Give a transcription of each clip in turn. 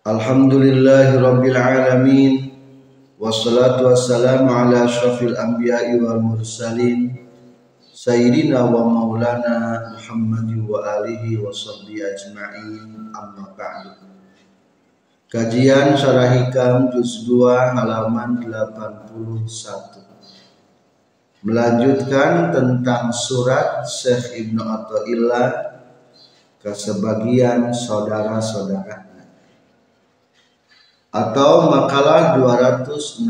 Alhamdulillahi rabbil alamin. Wassalatu wassalamu ala ashrafil anbiya'i wal mursalin. Sayyidina wa maulana Muhammad wa alihi wa sahbihi ajma'in. Amma ba'du. Kajian Syarah Hikam Juz 2 halaman 81 melanjutkan tentang surat Syekh Ibnu Athaillah ke sebagian saudara-saudara atau makalah 266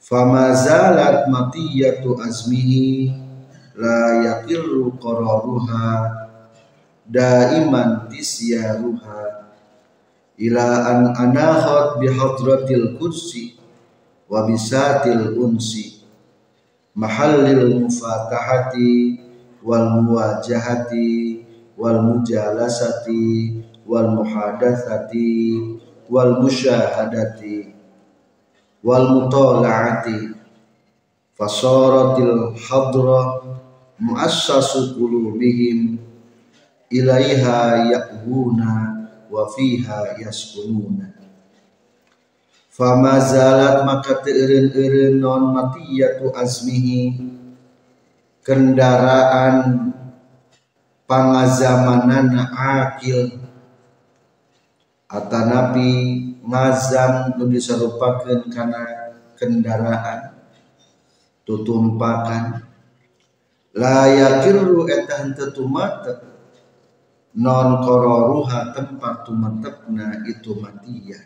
famazalat matiyatu azmihi la yaqirru qararuha daiman tisyaruha. Ila an anahat bihadratil kursi wa bisatil unsi. Mahallil mufatahati wal muwajahati wal mujalasati wal muhadatsati wal musyahadati wal mutala'ati fasaratil hadra muassasu qulubihim ilaiha ya'huna wa fiha yaskununa Famazalat maka teureun-eureun non matiyatu azmihi kendaraan pangazamanana akil atanapi ngazam nu disarupakeun kana kendaraan tutumpakan la yakirru eta henteu non kororuha tempat tumatepna itu matiyah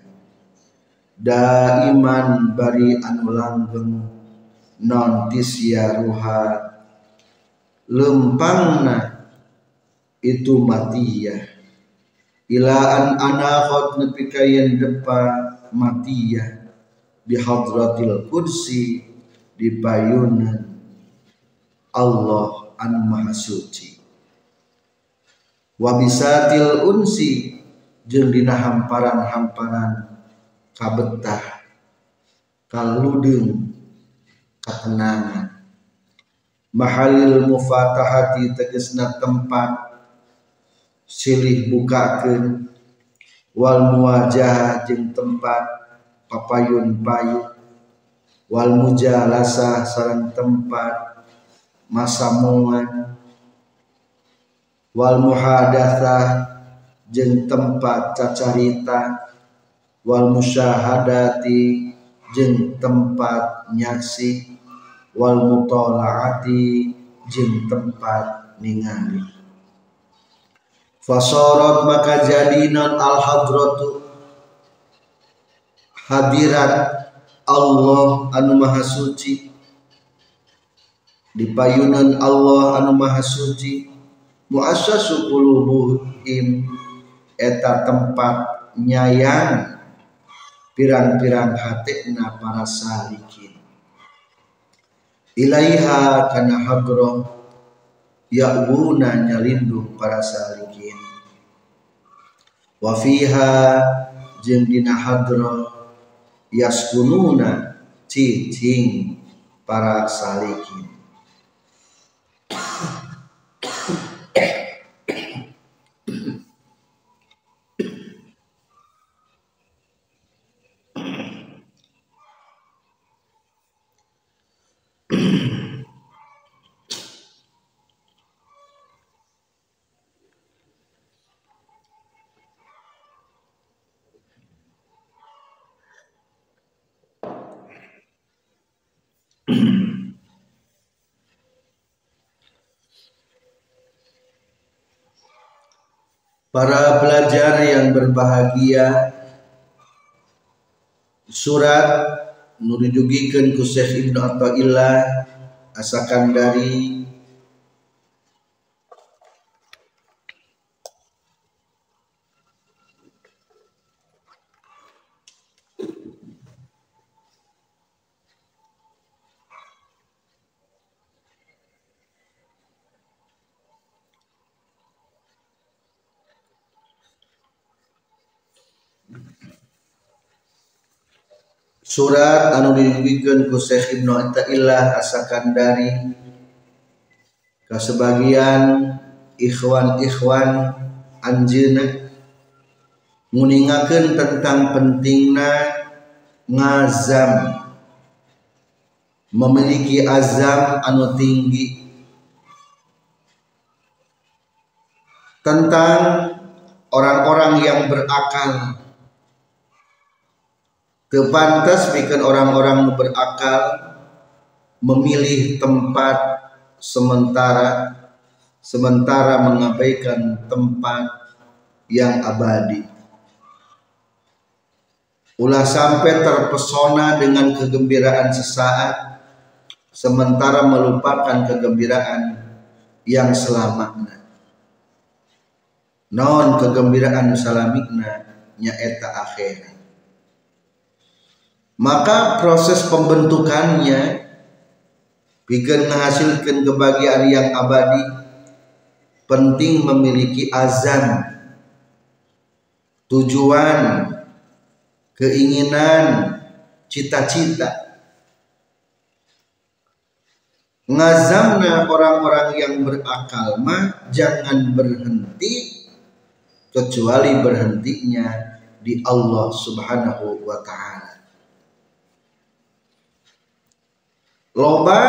daiman bari anu langgeng non tisyaruha lempangna itu matiyah ilaan anahot nepi kayen depa matiyah bihadratil kursi di payunan Allah anu maha suci. Wabisatil unsi jeung dina hamparan-hamparan kabetah kaludeng ketenangan mahalil mufatahati tegesna tempat silih bukakeun wal muwajah jeung tempat papayun payu. Wal mujalasa sareng tempat masamuan wal muhadatsah jeung tempat cacarita. Wal musyahadati jeung tempat nyaksi. Wal mutalaati jeung tempat ningali fasorot maka jadinan al hadratu hadirat Allah anu maha suci. Di payunan Allah anu maha suci. Muassasu qulubuhim. Eta tempat nyayang pirang-pirang hatikna para salikin. Ilaiha kana hadro ya'wuna nyalindung para salikin wa fiha jeung dina hadro yaskununa cicing para salikin Para pelajar yang berbahagia Surat Nurijugikeun ku Syekh Ibnu Athaillah asakan dari surat anu dibikin ku Syekh Ibnu Athaillah asakan dari ke sebagian ikhwan-ikhwan anjeuna nguningakeun tentang pentingna ngazam. Memiliki azam anu tinggi. Tentang orang-orang yang berakal Kepantas bikin orang-orang berakal memilih tempat sementara sementara mengabaikan tempat yang abadi. Ulah sampai terpesona dengan kegembiraan sesaat sementara melupakan kegembiraan yang selamanya. Non kegembiraan salamikna nyaeta akhirat maka proses pembentukannya bikin menghasilkan kebahagiaan yang abadi penting memiliki azan tujuan keinginan cita-cita. Ngazamna orang-orang yang berakal mah jangan berhenti kecuali berhentinya di Allah Subhanahu wa taala loba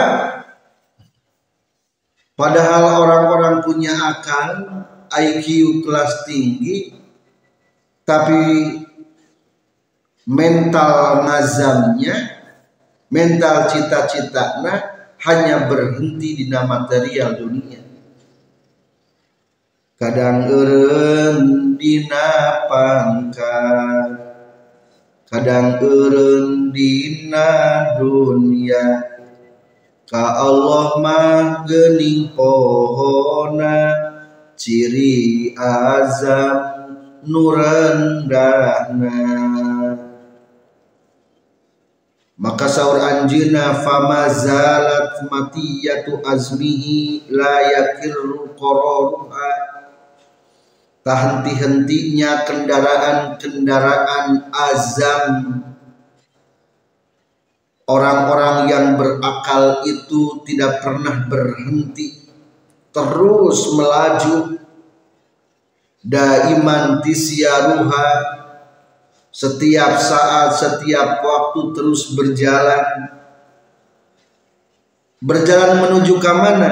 padahal orang-orang punya akal IQ kelas tinggi tapi mental ngazamnya mental cita-citanya hanya berhenti di material dunia. Kadang eren dina pangkat kadang eren dina dunia ka Allah mah gening pohona ciri azab nurandahna maka saur anjeuna famazalat matiyatu azmihi la yakirru qararuha tahenti-hentinya kendaraan-kendaraan azam Orang-orang yang berakal itu tidak pernah berhenti, terus melaju. Daiman tisyaruha setiap saat, setiap waktu terus berjalan. Berjalan menuju ke mana?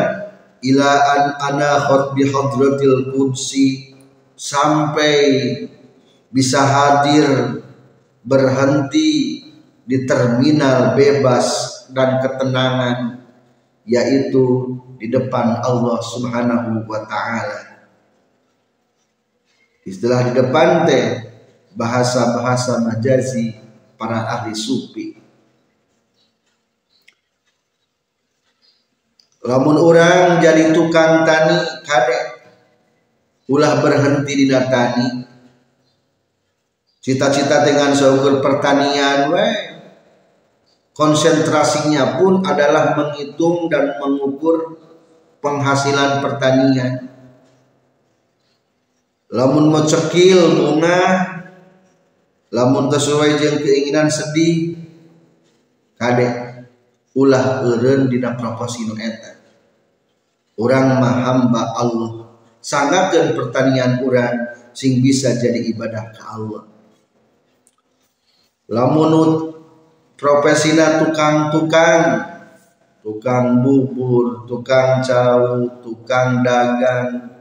Ila an ana bi hadratil qudsi sampai bisa hadir berhenti di terminal bebas dan ketenangan yaitu di depan Allah Subhanahu wa taala. Istilah di depan teh bahasa-bahasa majazi para ahli sufi. Lamun orang jadi tukang tani kade ulah berhenti di tani cita-cita dengan seukur pertanian we konsentrasinya pun adalah menghitung dan mengukur penghasilan pertanian. Lamun mau cekil bunga lamun sesuai dengan keinginan sedih kade ulah eureun dina proposi nu eta. Urang mah hamba Allah sangatkan pertanian urang sing bisa jadi ibadah ke Allah. Lamun profesina tukang-tukang. Tukang bubur, tukang cau, tukang dagang,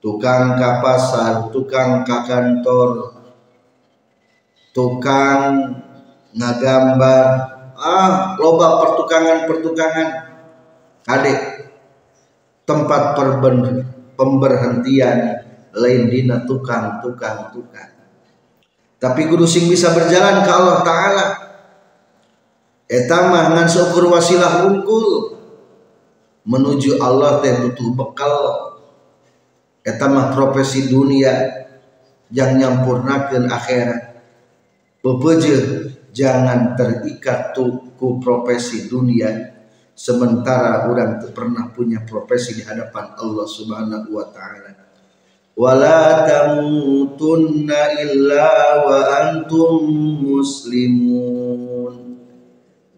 tukang ke pasar, tukang ke kantor, tukang ngagambar, ah loba pertukangan-pertukangan, adik tempat perben, pemberhentian lain dina tukang, tukang, tukang. Tapi kudu sing bisa berjalan ke Allah Ta'ala etama ngan syukur wasilah unggul. Menuju Allah teh butuh bekal. Etama profesi dunia yang nyampurnakan akhirat. Bebeje jangan terikat tuh ku profesi dunia. Sementara orang pernah punya profesi di hadapan Allah Subhanahu wa taala. Wala tamutunna illa wa antum muslimun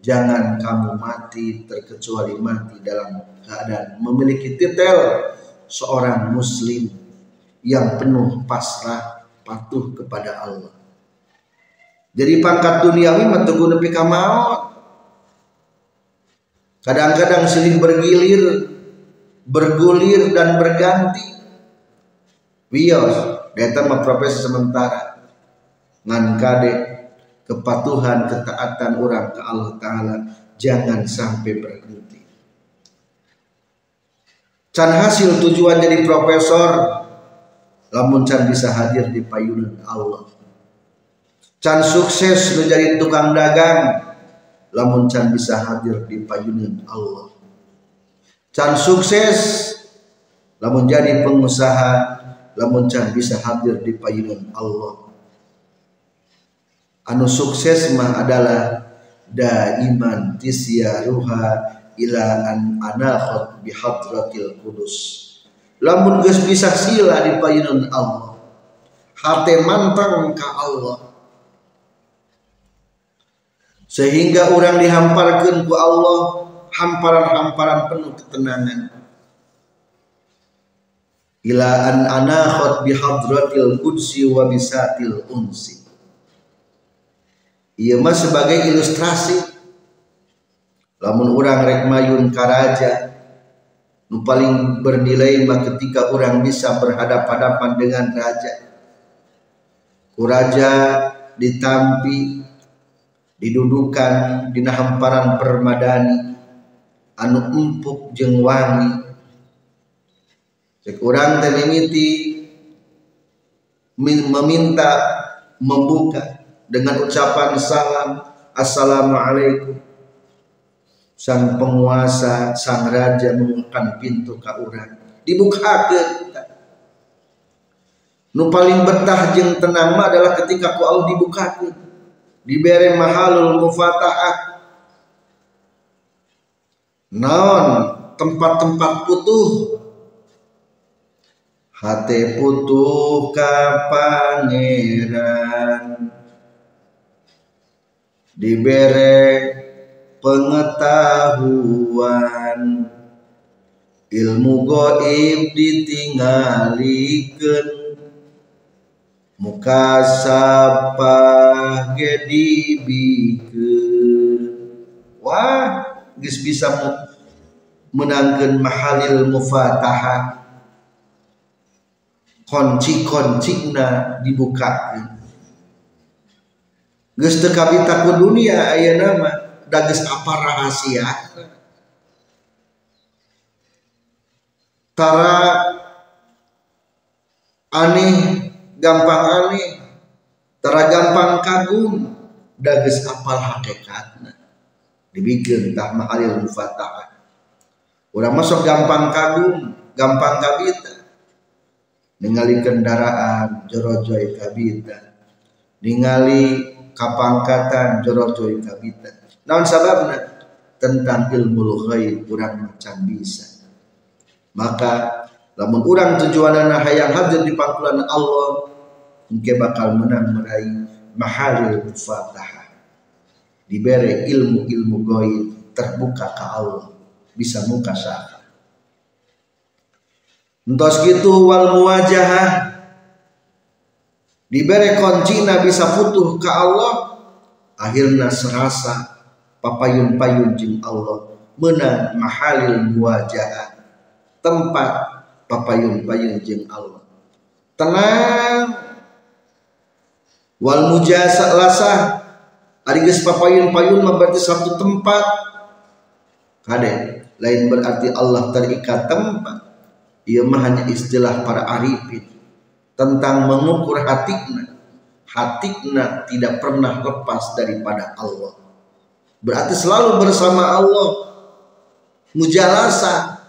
jangan kamu mati terkecuali mati dalam keadaan memiliki titel seorang muslim yang penuh pasrah patuh kepada Allah. Jadi pangkat duniawi menteguh nepi ka kadang-kadang silih bergilir bergulir dan berganti. Wios data mah profesi sementara. Ngan kade kepatuhan ketaatan orang ke Allah Ta'ala jangan sampai berhenti. Can hasil tujuan jadi profesor lamun can bisa hadir di payunan Allah. Can sukses menjadi tukang dagang lamun can bisa hadir di payunan Allah. Can sukses lamun jadi pengusaha lamun can bisa hadir di payunan Allah anu sukses mah adalah daiman tisyaruha ila an anakhot bi hadratil kudus. Lamun geus bisa sila di payunan Allah hate mantang ka Allah. Sehingga orang dihamparkan ku Allah hamparan-hamparan penuh ketenangan. Ila an anakhot bi hadratil qudsi wa bisatil unsi Ia mah sebagai ilustrasi. Lamun orang rek mayun karaja nu paling bernilai mah ketika orang bisa berhadapan-hadapan dengan raja. Ku raja ditampi didudukan di hamparan permadani anu empuk jeung wangi. Cek urang teh mimiti meminta membuka dengan ucapan salam assalamualaikum. Sang penguasa sang raja membuka pintu ke orang dibukakan nu paling betah jeng tenang mah adalah ketika ku Allah dibukakan diberi mahalul mufatahah. Non tempat-tempat putuh. Hati putuh ka pangeran diberi pengetahuan ilmu goib ditinggalikan muka sapa gedibikeun. Wah geus bisa menangkan mahalil mufatahah kunci-kuncina dibukakan geus teu kabita ku dunia aya nama dages apa rahasia? Tara aneh gampang aneh tara gampang kagum dages apal hakikatna? Dibikin tak mahalil mufatah. Udah masuk gampang kagum gampang kabita ningali kendaraan jorojoy kabita ningali kapangkatan jorojoy kabita naon sababna? Tentang ilmu ghaib kurang macam bisa maka lamun urang tujuanana hayang hadir di pangkulan Allah engke bakal menang meraih mahalil fatahah diberi ilmu-ilmu gaib terbuka ke Allah bisa muka syafa. Entos gitu wal muwajahah diberi kunci bisa futuh ke Allah akhirnya serasa papayun-payun jin Allah menang mahalil muwajah tempat papayun-payun jin Allah. Tenang. Wal mujasa lasah ari geus papayun-payun berarti satu tempat. Kade lain berarti Allah terikat tempat. Ia mah hanya istilah para arifin tentang mengukur hatikna hatikna tidak pernah lepas daripada Allah. Berarti selalu bersama Allah. Mujalasa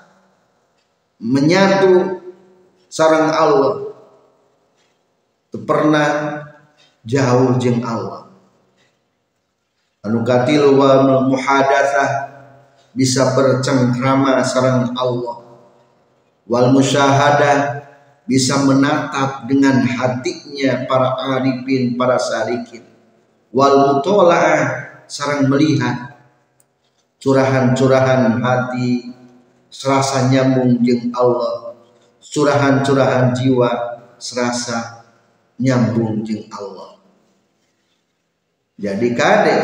menyatu sarang Allah. Pernah jauh jeng Allah. Anu katilu wa muhadatsah bisa bercengkrama sarang Allah. Wal musyahadah bisa menatap dengan hatinya para arifin, para salikin. Wal mutola'ah sarang melihat curahan-curahan hati serasa nyambung jeng Allah. Curahan-curahan jiwa serasa nyambung jeng Allah. Jadi kade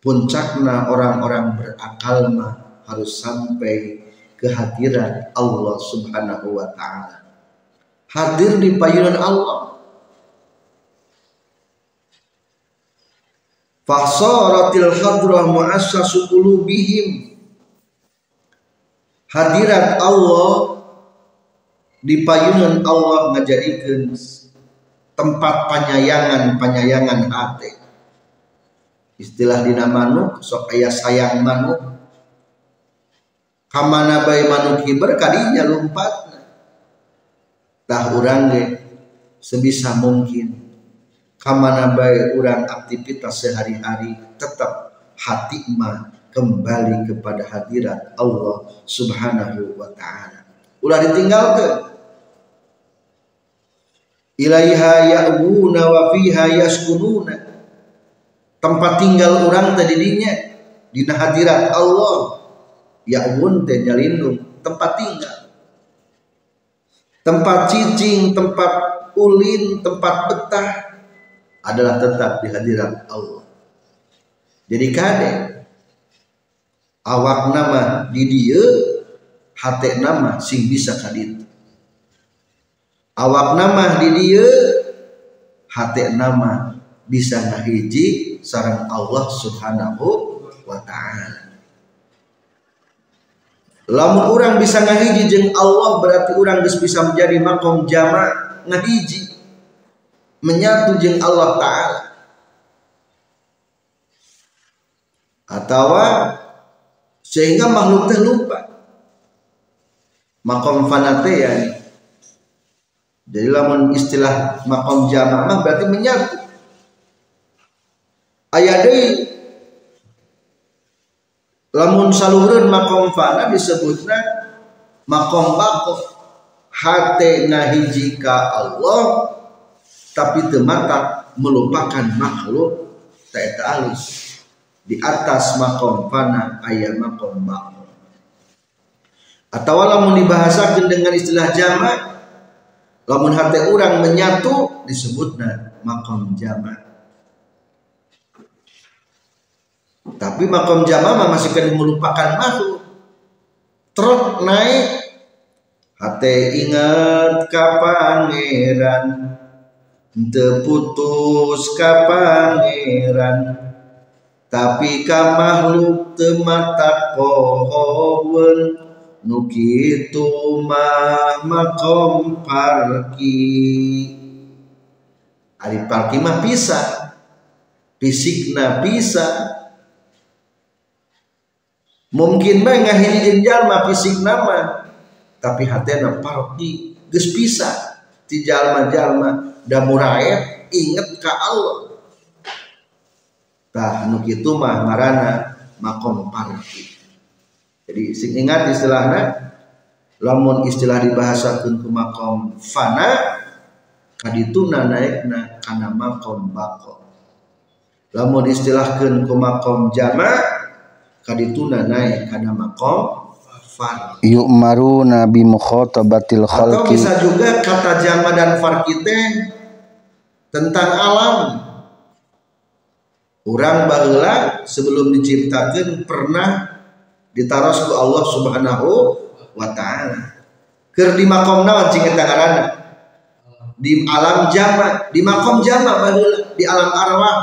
puncakna orang-orang berakal mah harus sampai kehadiran Allah subhanahu wa ta'ala hadir di payunan Allah. Fasaratil hadrah mu'assasu qulubihim. Hadirat Allah di payunan Allah ngajadikeun tempat panyayangan panyayangan hati. Istilah dina manuk sok aya sayang manuk. Kamana bae manuk hiber kadinya lumpat tah urang ge sebisa mungkin kamana bae urang aktivitas sehari-hari tetap hati mah kembali kepada hadirat Allah Subhanahu wa taala. Ulah ditinggalkan. Ilaiha ya'buna wa fiha yaskununa. Tempat tinggal orang tadinya di hadirat Allah. Ya'bun teh jalindung, tempat tinggal. Tempat cicing, tempat ulin, tempat betah adalah tetap di hadirat Allah. Jadi kadek awak nama di dia hati nama sing bisa kadit awak nama di dia hati nama bisa ngahiji sarang Allah subhanahu wa ta'ala lamun orang bisa ngahiji jeng Allah berarti orang bisa menjadi makom jama ngahiji menyatu jeng Allah ta'ala. Atau sehingga makhluk teh lupa. Makom fanate ya jadi lamun istilah makom jamaah berarti menyatu. Ayat lamun saluhreun makom fana disebutna makom bako hate ngahiji ka Allah tapi temata melupakan makhluk tak alus. Di atas makom fana ayat makom ba'u atau lamun dibahasakan dengan istilah jamak lamun hati orang menyatu disebutnya makom jamak tapi makom jamak masih kan melupakan makhluk. Trot naik. Hati ingat kapangeran terputus kapangeran tapi ka makhluk temata pohon nukitu mah makom parki. Ari parki mah bisa. Fisikna bisa mungkin bae ngahiji jeung jalma fisik nama tapi hatena parki geus bisa. Ti jalma-jalma da muraet inget ka Allah. Tah anu kitu mah marana makom parti jadi sing ingat istilahnya lamun istilah dibahasakeun ku makom fana kadituna naikna kana makom bako. Lamun istilahkeun ku makom jama kadituna naik kana makom far yuk maru nabi mukhatabatil khalqi atau bisa juga kata jama dan farkite tentang alam orang baheula sebelum diciptakan pernah ditaros ku Allah Subhanahu wa taala. Keur di makom naon cing? Di alam jama, di makom jama baheula di alam arwah.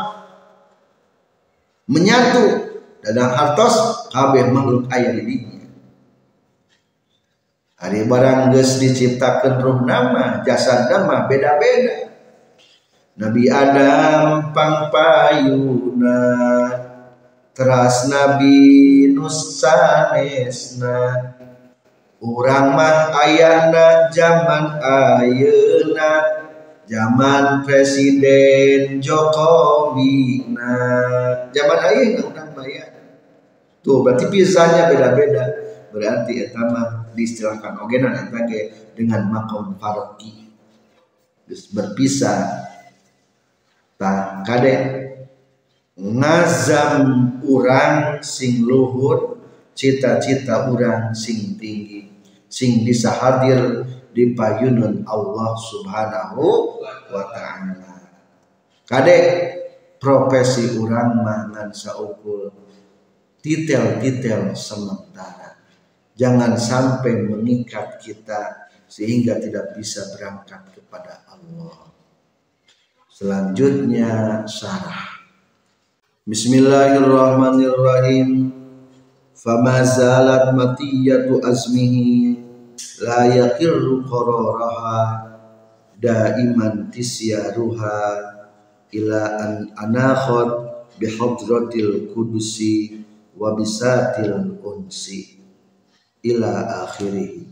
Menyatu dan hartos kabeh makhluk aya di dinya. Ari barang geus diciptakeun ruh nama, jasad nama beda-beda. Nabi Adam pangpayuna teras Nabi Nusanesna Urang mah ayana zaman ayeuna zaman Presiden Jokowi nah zaman ayeuna urang bayar tuh berarti pisahnya beda-beda. Berarti etama diistilahkan ogenan eta dengan makom farqi. Berpisah. Tak kade ngazam urang sing luhur cita-cita urang sing tinggi sing bisa hadir di payunun Allah subhanahu wa ta'ala. Kade profesi urang mangan saukul titel-titel sementara jangan sampai mengikat kita sehingga tidak bisa berangkat kepada Allah Selanjutnya syarah. Bismillahirrahmanirrahim. Fama zalat matiyatu azmihi la yakirru qararaha daiman tisyaruha ila an anakhad bihadratil kudusi wa bisatil unsi ila akhirih.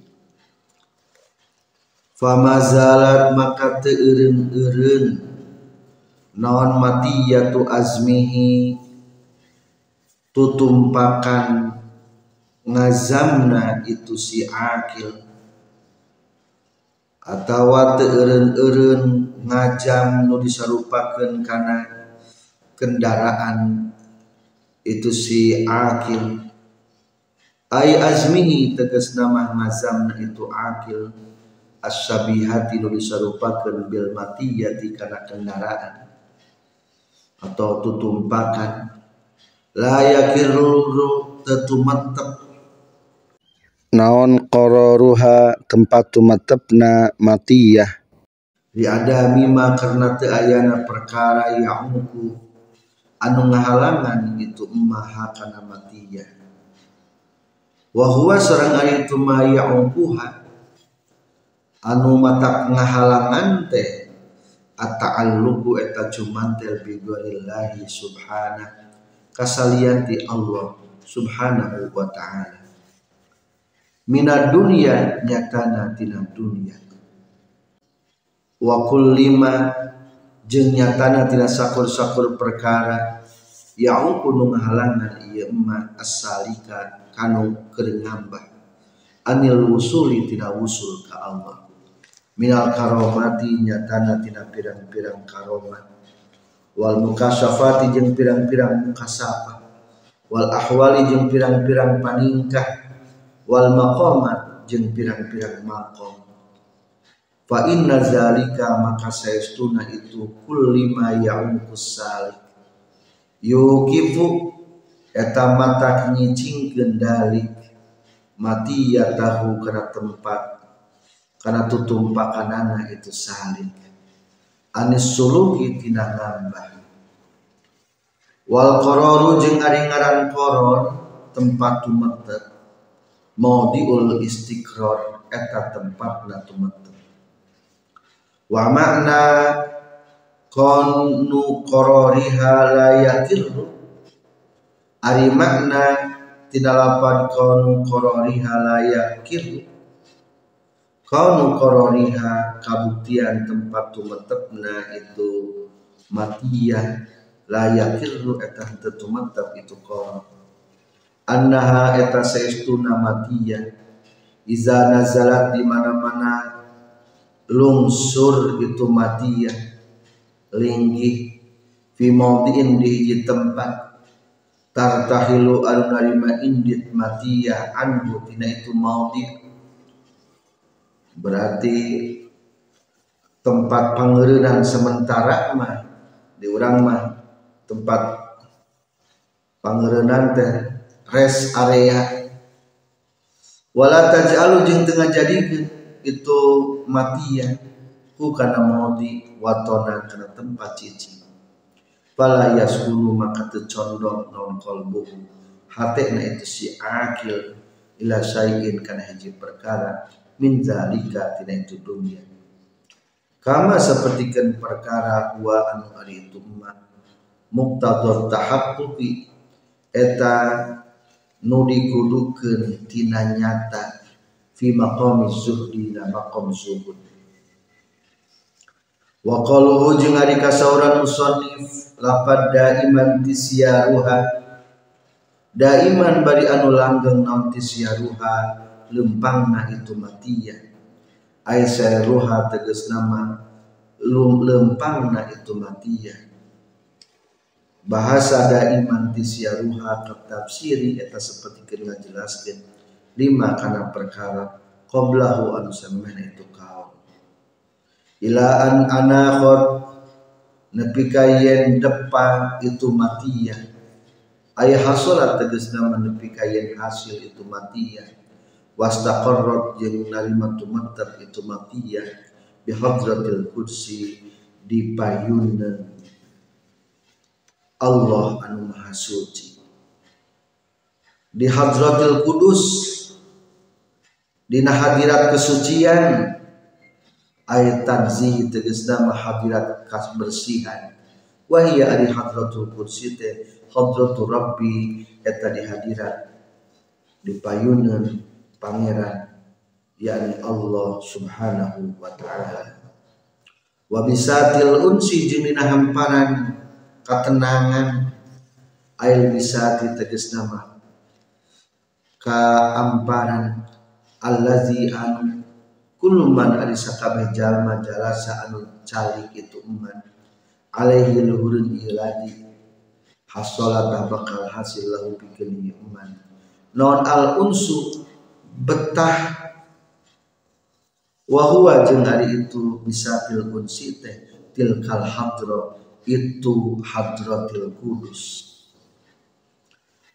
Fama zalat maka teureun-eureun naon matiyatu azmihi tutumpakan ngazamna itu si akil. Atau teureun-eureun ngajam nu disarupakeun kana kendaraan itu si akil. Ay azmihi tegas nama ngazamna itu akil. Asyabihati nu disarupakeun bil matiyati kana kendaraan. Atau tutumpakan. La yakirru tetumatep naon qararuha tempat tumatepna matiyah. Di ada mima karena te ayana perkara ya'muku anu ngahalangan itu emaha kana matiyah wa huwa sareng ari itu ma ya'mukuha anu mata ngahalangan teh at-ta'alluqu eta cumantel bi ghorillahi subhana kasalian di Allah subhanahu wa ta'ala. Minad dunya nyatana tina dunya wa kullima jeung nyatana tina sakur-sakur perkara. Yang nu ngahalangan ieu emma as-salika kanu keur ngambah. Anil wusuli tina wusul ka Allah. Minal karomati nyatana tina pirang-pirang karomat. Wal mukasyafati jeung pirang-pirang mukasafah wal ahwali jeung pirang-pirang paningkah. Wal maqamat jeung pirang-pirang maqam fa inna zalika maka saestuna itu kullima ya'ukus salik. Yukifu eta mata nyicingkeun dalik mati ya tahu kana tempat karena tutumpakanana itu saling anis suluki tina ngambah wal qararu jeung ari ngaran tempat tumetet diul istiqrar eta tempatna tumetet wa makna konu qarariha la yakirru ari makna tina lapan konu qarariha la yakirru Kaunu koroniha kabuktian tempat tumetepna itu matiyah layakirru eta henteu tumetep itu kono annaha eta saestuna matiyah iza nazalat di mana-mana lungsur itu matiyah linggih. Fi maudiin di hiji tempat. Tartahilu anu narima indit matiyah anhu tina itu maudi berarti tempat pengerenan sementara mah di orang mah tempat pengerenan teh rest area. Wala taj'alu jeung tengah jadi itu mati ya. Ku kana maudi watonan kana tempat cici. Fala yasulu maka teu condong non qalbuhu hatena itu si akil. Ila syai'in kana hiji perkara. Min zalika tina itu dunia. Kama sapertikeun perkara wa anu ari itu mah muqtadar tahaqquqi eta nu dikudukeun tina nyata fi maqami zuhdi na maqam zuhud. Wa qaluhu jeung ari kasauran musannif lapad daiman tisyaruha. Daiman bari anu langgeng naon tisyaruha lempangna itu matia ay ruha tegas nama lempangna itu matia bahasa ada iman tisyaruha tafsiri eta seperti kita jelaskan lima karena perkara qoblahu anu samana itu kau ila an anakhot nepi kayen depan itu matia ayah hasolat tegas nama nepi kayen hasil itu matia wastaqarrat jeung narima tumatter itu matia bihadratil kursi di payunan Allah anu maha suci. Di hadratil kudus di hadirat kesucian. Ayat tanzih tegasna hadirat bersihan wahia ari hadratul kursi teh hadratul rabbi eta di hadirat di payunan pangeran yakni Allah subhanahu wa ta'ala. Wa bisatil unsi jeung hamparan ketenangan air bisa ditegas nama keamparan allazi anu kuluman ari sakabeh jalma jalasa anu calik itu uman alaihi luhurun iladi hasolat bakal hasil lahu bikini uman non al unsu betah wahwa jeung ari itu bisa til unsi teh tilkal hadro itu hadratil kudus.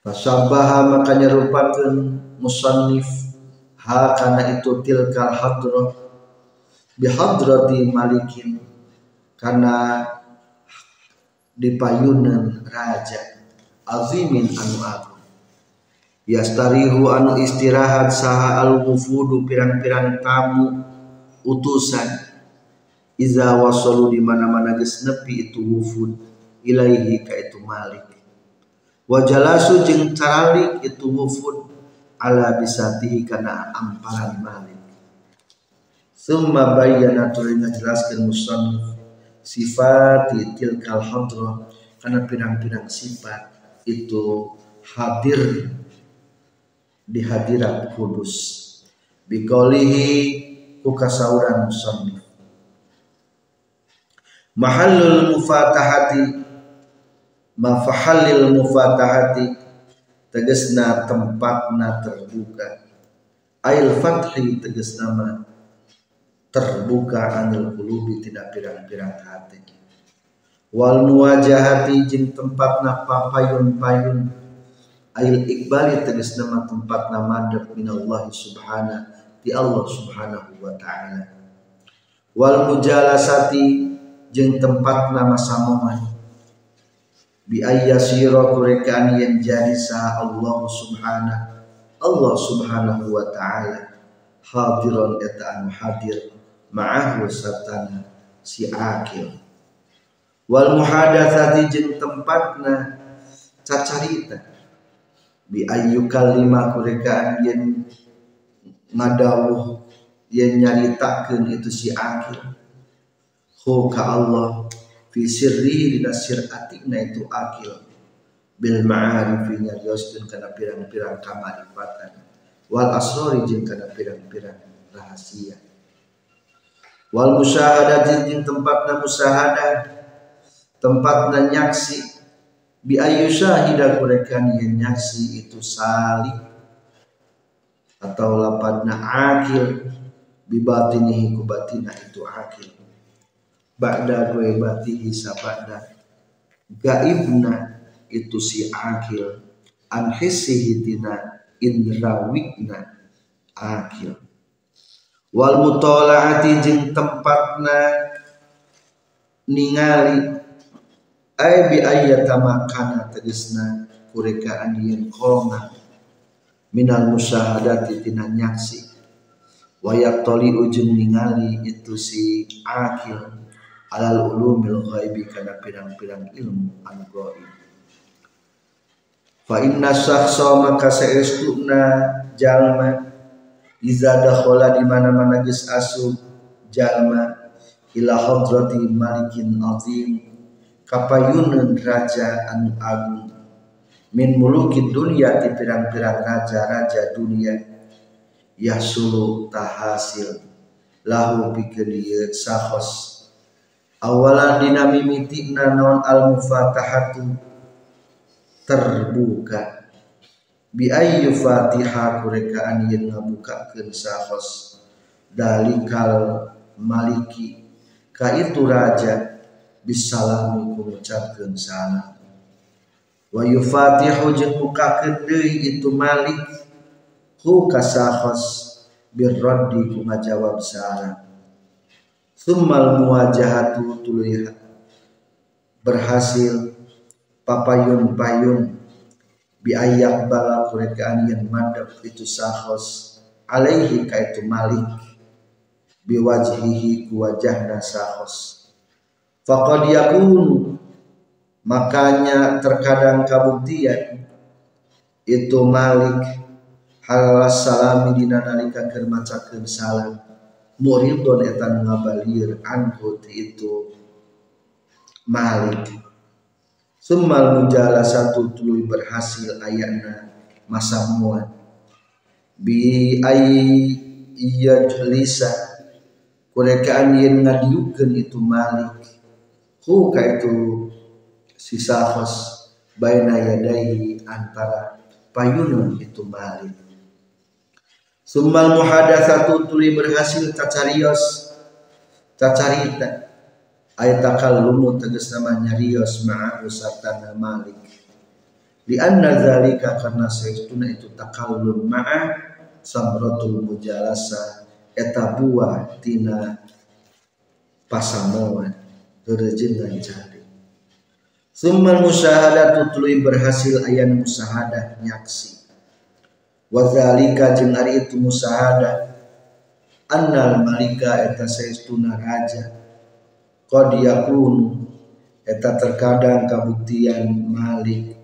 Fasabaha makanya rupakan musannif ha karena itu tilkal hadroh bihadrati malikin. Karena di payunan raja. Azimin anu agung yastarihu anu istirahat saha al wufudu pirang-pirang tamu utusan. Iza wasalu di mana-mana geus nepi itu wufud. Ilaihi ka itu malik. Wa jalasu jeung itu wufud ala bisatihi kana amparan malik. Summa bayyana turun jelaskeun musannif sifat tilkal hadra kana pirang-pirang sifat itu hadir di hadirat kudus. Bikolihi ku kasauran musannif mahallul mufatahati mafahallil mufatahati tegesna tempatna terbuka. Ail fathi tegesna ma terbuka anil kulubi tidak pirang-pirang hati. Wal muwajahati jin tempatna papayun-payun. Ail ikbali tegesna ma tempatna madep minallah subhanahu di Allah subhanahu wa ta'ala. Wal mujalasati jeng tempat nama bi ayyasira kurekan yang jadi sah Allah subhanahu Allah subhanahu wa ta'ala. Hadiran eta anu hadir ma'ahu satana si akil. Wal muhadatsati jeung tempatna cacarita bi ayyu kalima kurekaan yen ngadawuh yen nyaritakeun itu si akil. Hu Allah fi sirri dina siratina itu akil. Bil ma'arifi nyarioskeun kana pirang-pirang kamarifatan wal asrori jeung kana pirang-pirang rahasia. Wal musyahadati jeung tempatna musyahadah tempatna nyaksi. Bi ayu syahida kurekan yang nyaksi itu salih atau lapadna akil. Bibatinihi kubatina itu akil ba'da ghaibatihi sabada gaibna itu si akil an hissihi tina indrawikna akil wal mutolaati jeung tempatna ningali. Ay bi ayyatamakana tegesna kurekaan yen kolna minal musyahadati tina nyaksi. Wayak toli ujung ningali itu si akil alal ulumil ghaibi kana pirang-pirang ilmu anu gaib fa inna syakhsa maka saestuna jalma iza dakhala di mana-mana geus asup jalma ila hadrati malikin azim kapayuneun raja anu agung. Min muluki dunia di pirang-pirang raja-raja dunia yahsulu tahasil lahu pikeun ieu sahos awalan dina mimitina naon al mufatahatu terbuka. Bi ayyu fatiha kurekaan yen ngabukakeun sahos. Dalikal maliki. Ka itu raja. Bisalami mengucapkeun salam. Wa yufatihu jeung bukakeun deui itu malik. Hu kasahos birraddi ku ngajawab salam summal muwajahatu tuluy berhasil papayun payun. Bi ayak bala kurekaan yang madap itu sahos. Alaihi kaitu malik. Biwajhihi ku wajahna sahos. Faqad makanya terkadang kabuktian itu malik. Halal salami dina nalika keur macakeun salam muridun etan ngabalir anhu itu. Malik. Summal mujala satu tuluy berhasil ayana masa muat. Bi ay yajlisa kurekaan yen ngadiukeun itu malik. Hu ka itu si sahos baina yadai antara payunun itu malik Summal muhadatsatu tuluy berhasil cacarios cacarita ay takallumu tegasna nyarios ma'ahu sartana malik. Li anna zalika karena saestuna itu takallum ma'a samratul mujalasa eta buah tina pasamoan rerejengan cari. Summal musyahadatu tuluy berhasil ayan musyahadah nyaksi wa zalika jeung ari itu musyahadah annal malika eta saestuna raja. Qad yakunu eta terkadang kabuktian malik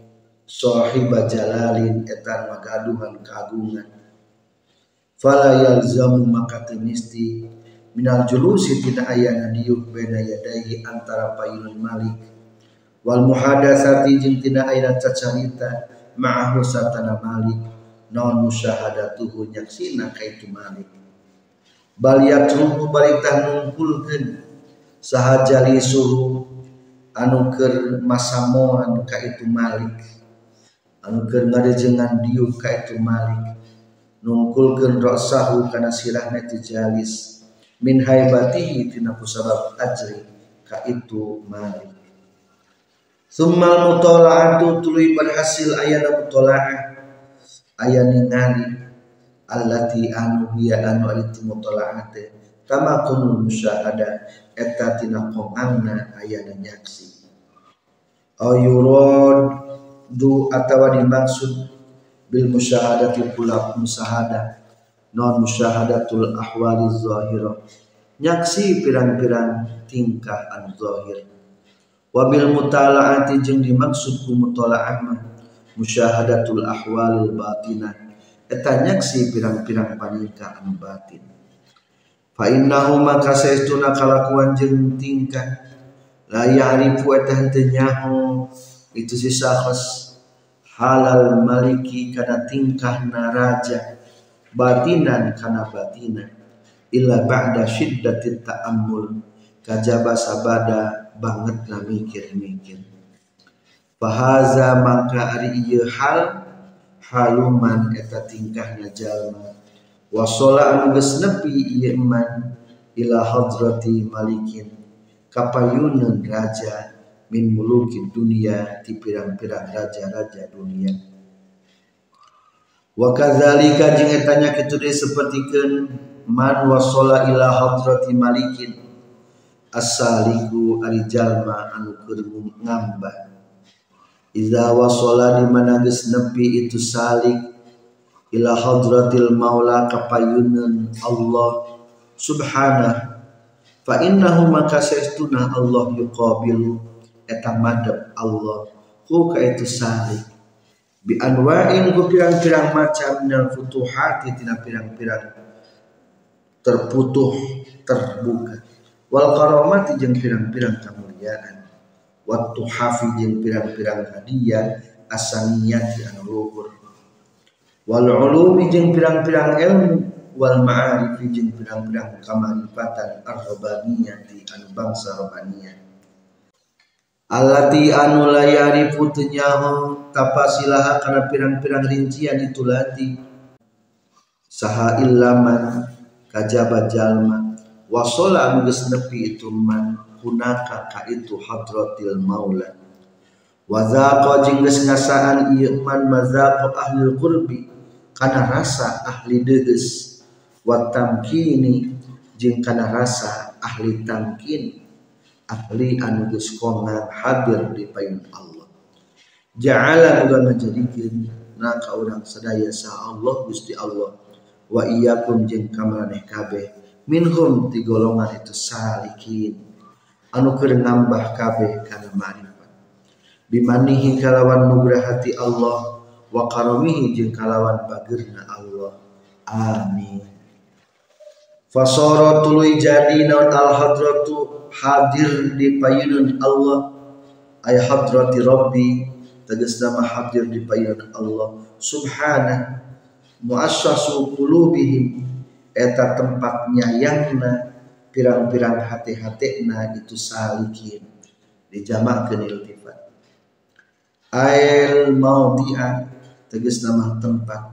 sahiba jalalin eta magaduhan kagungan. Fala yalzamu maka temisti minal julusi tina ayana diuk bena yadai antara payun malik. Wal muhadatsati jeung tina ayana cacarita ma'ahu satana malik non musyahadatuhu nyaksina kaitu malik. Bal yatruhu baritah nungkulkeun. Sahajali suhu anu masamoan ka itu malik. Anu keur ngadejengan diuk ka itu malik. Nungkulkeun rasahu kana sirahna itu jalis. Min haibatihi tina kusabab ajri ka itu malik. Summal mutola'atu tuluy berhasil ayana mutola'ah ayana ningali allati anu hiya anu alitu mutola'ate kama kunul musyahada eta tina qongangna ayana nyaksi. Au du atawa dimaksud bil musyahadati pula musyahada non musyahadatul ahwali zahira. Nyaksi pirang-pirang tingkah an zahir wabil mutala'ati jeung dimaksud ku mutalaah musyahadatul ahwalil batinah eta nyaksi pirang-pirang paningkah anu batin. Fa innahu maka saestuna kalakuan jeung tingkah. La ya'rifu eta henteu nyaho. Itu si sahas halal maliki kana tingkahna raja batinan kana batina. Illa ba'da syiddatit ta'ammul. Kajaba sabada banget na mikir-mikir fahaza maka ari ieu hal haluman eta tingkahna jalma. Wasola anu geus nepi ieu iman ila hadrati malikin kapayunan raja min muluki dunia ti pirang-pirang raja-raja dunia. Wa kadzalika jeung eta nya kitu deui sapertikeun man wasola ila hadrati malikin as-saliku ari jalma anu keur ngamba iza wasola di mana geus nepi itu salik ila hadratil maula kapayunan Allah subhanahu fa innahu maka saestuna Allah yuqabilu eta madab Allah ku ka itu salik. Bi anwa'in ku pirang-pirang macam minal futuhati tina pirang-pirang terputuh terbuka. Wal karamati jeung pirang-pirang kamuliaan wa tuhafi jeung pirang-pirang hadiah asaniyati anu luhur. Wal ulumi jeung pirang-pirang ilmu wal ma'arif jeung pirang-pirang kamarifatan ar-rabbaniyah di anu bangsa Alati anu layari putenyaho tapasilaha karena pirang-pirang rincian itu lati. Saha illaman kajaba jalma. Wasola anu geus nepi itu man hunaka ka itu hadratil maula. Wazaqa jeung geus ngasaan ieu man mazaqa ahli qurbi kana rasa ahli deus wa tamkini jeung kana rasa ahli tamkin ahli anu geus kongan hadir di payun Allah. Ja'ala uga ngajadikeun na ka sadaya sa Allah Gusti Allah. Wa iyyakum jeung kamaneh kabeh. Minhum ti golongan itu salikin anu keur nambah kabeh kana ma'rifat. Bimanihi kalawan nugrahati Allah wa karamihi jeung kalawan pagerna Allah. Amin. Fasara tuluy jadi naon al hadratu hadir di payunun Allah. Ay hadrati rabbi tegas nama hadir di payunun Allah. Subhana muassasu qulubihim eta tempatnya yangna pirang-pirang hati-hatina itu salikin. Dijamakeun iltifat ail maudhi'a tegas nama tempat.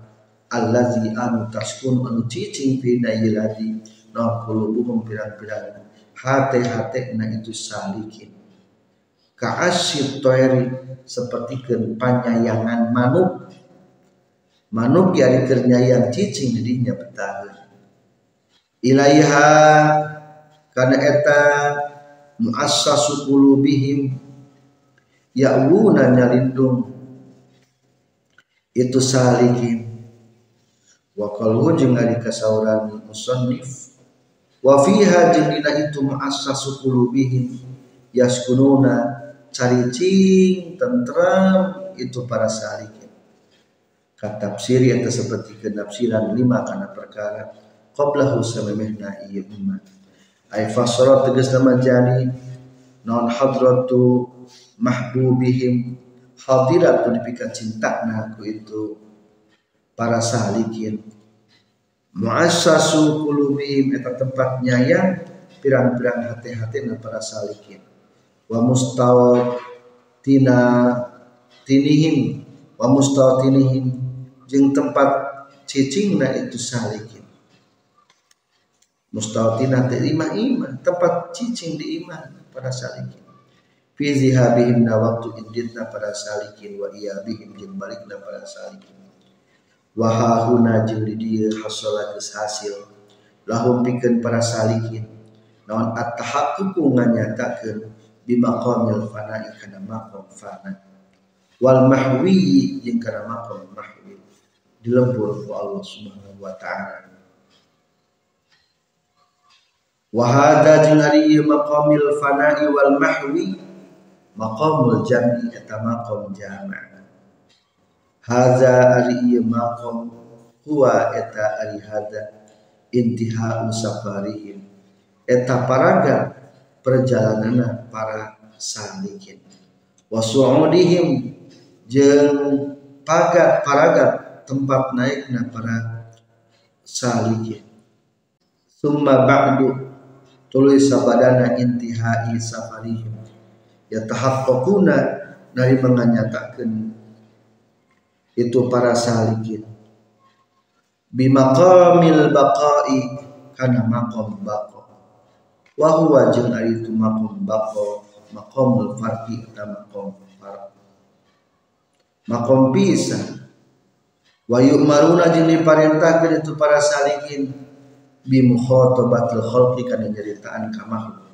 Allazi anu taskun anu cicing fi nayyiladi naon qulubuhum pirang-pirang hate-hate na itu salikin. Kaasyid toeri seperti panyayangan manuk. Manuk yari yang cicing dirinya betah ilaiha karena eta muassasu qulubihim ya'luna nyalindung. Itu salikin wa qalhu jeung ari kasauran musannif. Wa fiha jeung dina itu ma'assasu qulubihim yaskununa caricing tentram itu para salikin katafsir yang seperti kenafsiran lima karena perkara. Qablahu samemehna iya umat ay fasara tegas nama jadi non hadratu mahbubihim. Hadiratu dipika cinta ku itu para salikin. Muassasu qulubihim eta tempatnya yang pirang-pirang hati-hati na para salikin. Wa tina tinihim wa tinihim jeung tempat cicingna itu salikin mustawatina teh imah imah tempat cicing di iman para salikin. Fi zihabihim na waktu inditna para salikin wa iyabihim jeung balikna para salikin. Wahahuna jeung di dieu hasala geus hasil. Lahum pikeun para salikin. Naon at-tahaqququ nganyatakeun bi maqamil fana'i kana maqam fana. Wal mahwi jeung kana maqam mahwi. Dilebur ku Allah Subhanahu wa taala wa hadza jeung ari maqamil fana'i wal mahwi maqamul jam'i eta maqam jama' Haza ari maqam huwa eta ari hada intiha safarihim eta paraga perjalanan para salikin wa su'udihim jeung pagat paraga tempat naikna para salikin summa ba'du tulis sabadana intihai safarihim. Yatahaqqaquna dari menganyatakan itu para salikin. Bimaqamil baqai kana maqam baqa. Wa huwa jeung ari itu maqam baqa maqamul farqi atau maqam farq. Maqam pisah wa yu'maruna jeung diparentahkeun itu para salikin bi mukhatabatil khalqi kana nyeritaan ka makhluk.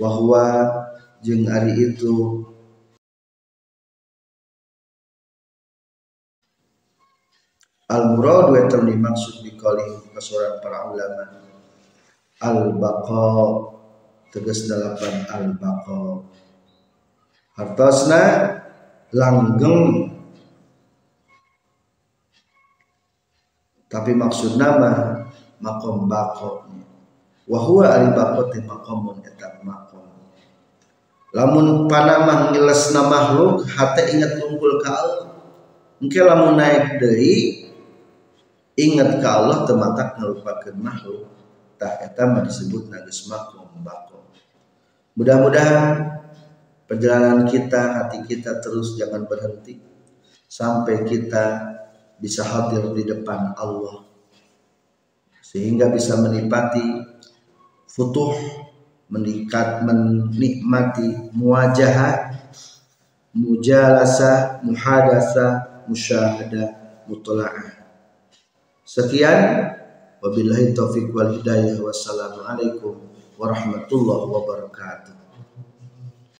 Wa huwa jeung ari itu al murad wa yang dimaksud di kali kesuran para ulama. Al baqa tegas dalapan al baqa hartosna langgeng. Tapi maksud nama makom bako wahua ali bako te makomun etak makom. Lamun panamah ngiles nama makhluk hati ingat tunggul ka Allah. Mungkin lamun naik dari ingat ke Allah tematak ngelupakeun makhluk tak eta mah disebut nagis makom bako mudah-mudahan perjalanan kita hati kita terus jangan berhenti sampai kita bisa hadir di depan Allah sehingga bisa menikmati futuh menikat menikmati muwajahah mujalasa muhadasa musyahadah mutola'ah sekian. Wabillahi taufiq wal hidayah. Wassalamualaikum warahmatullahi wabarakatuh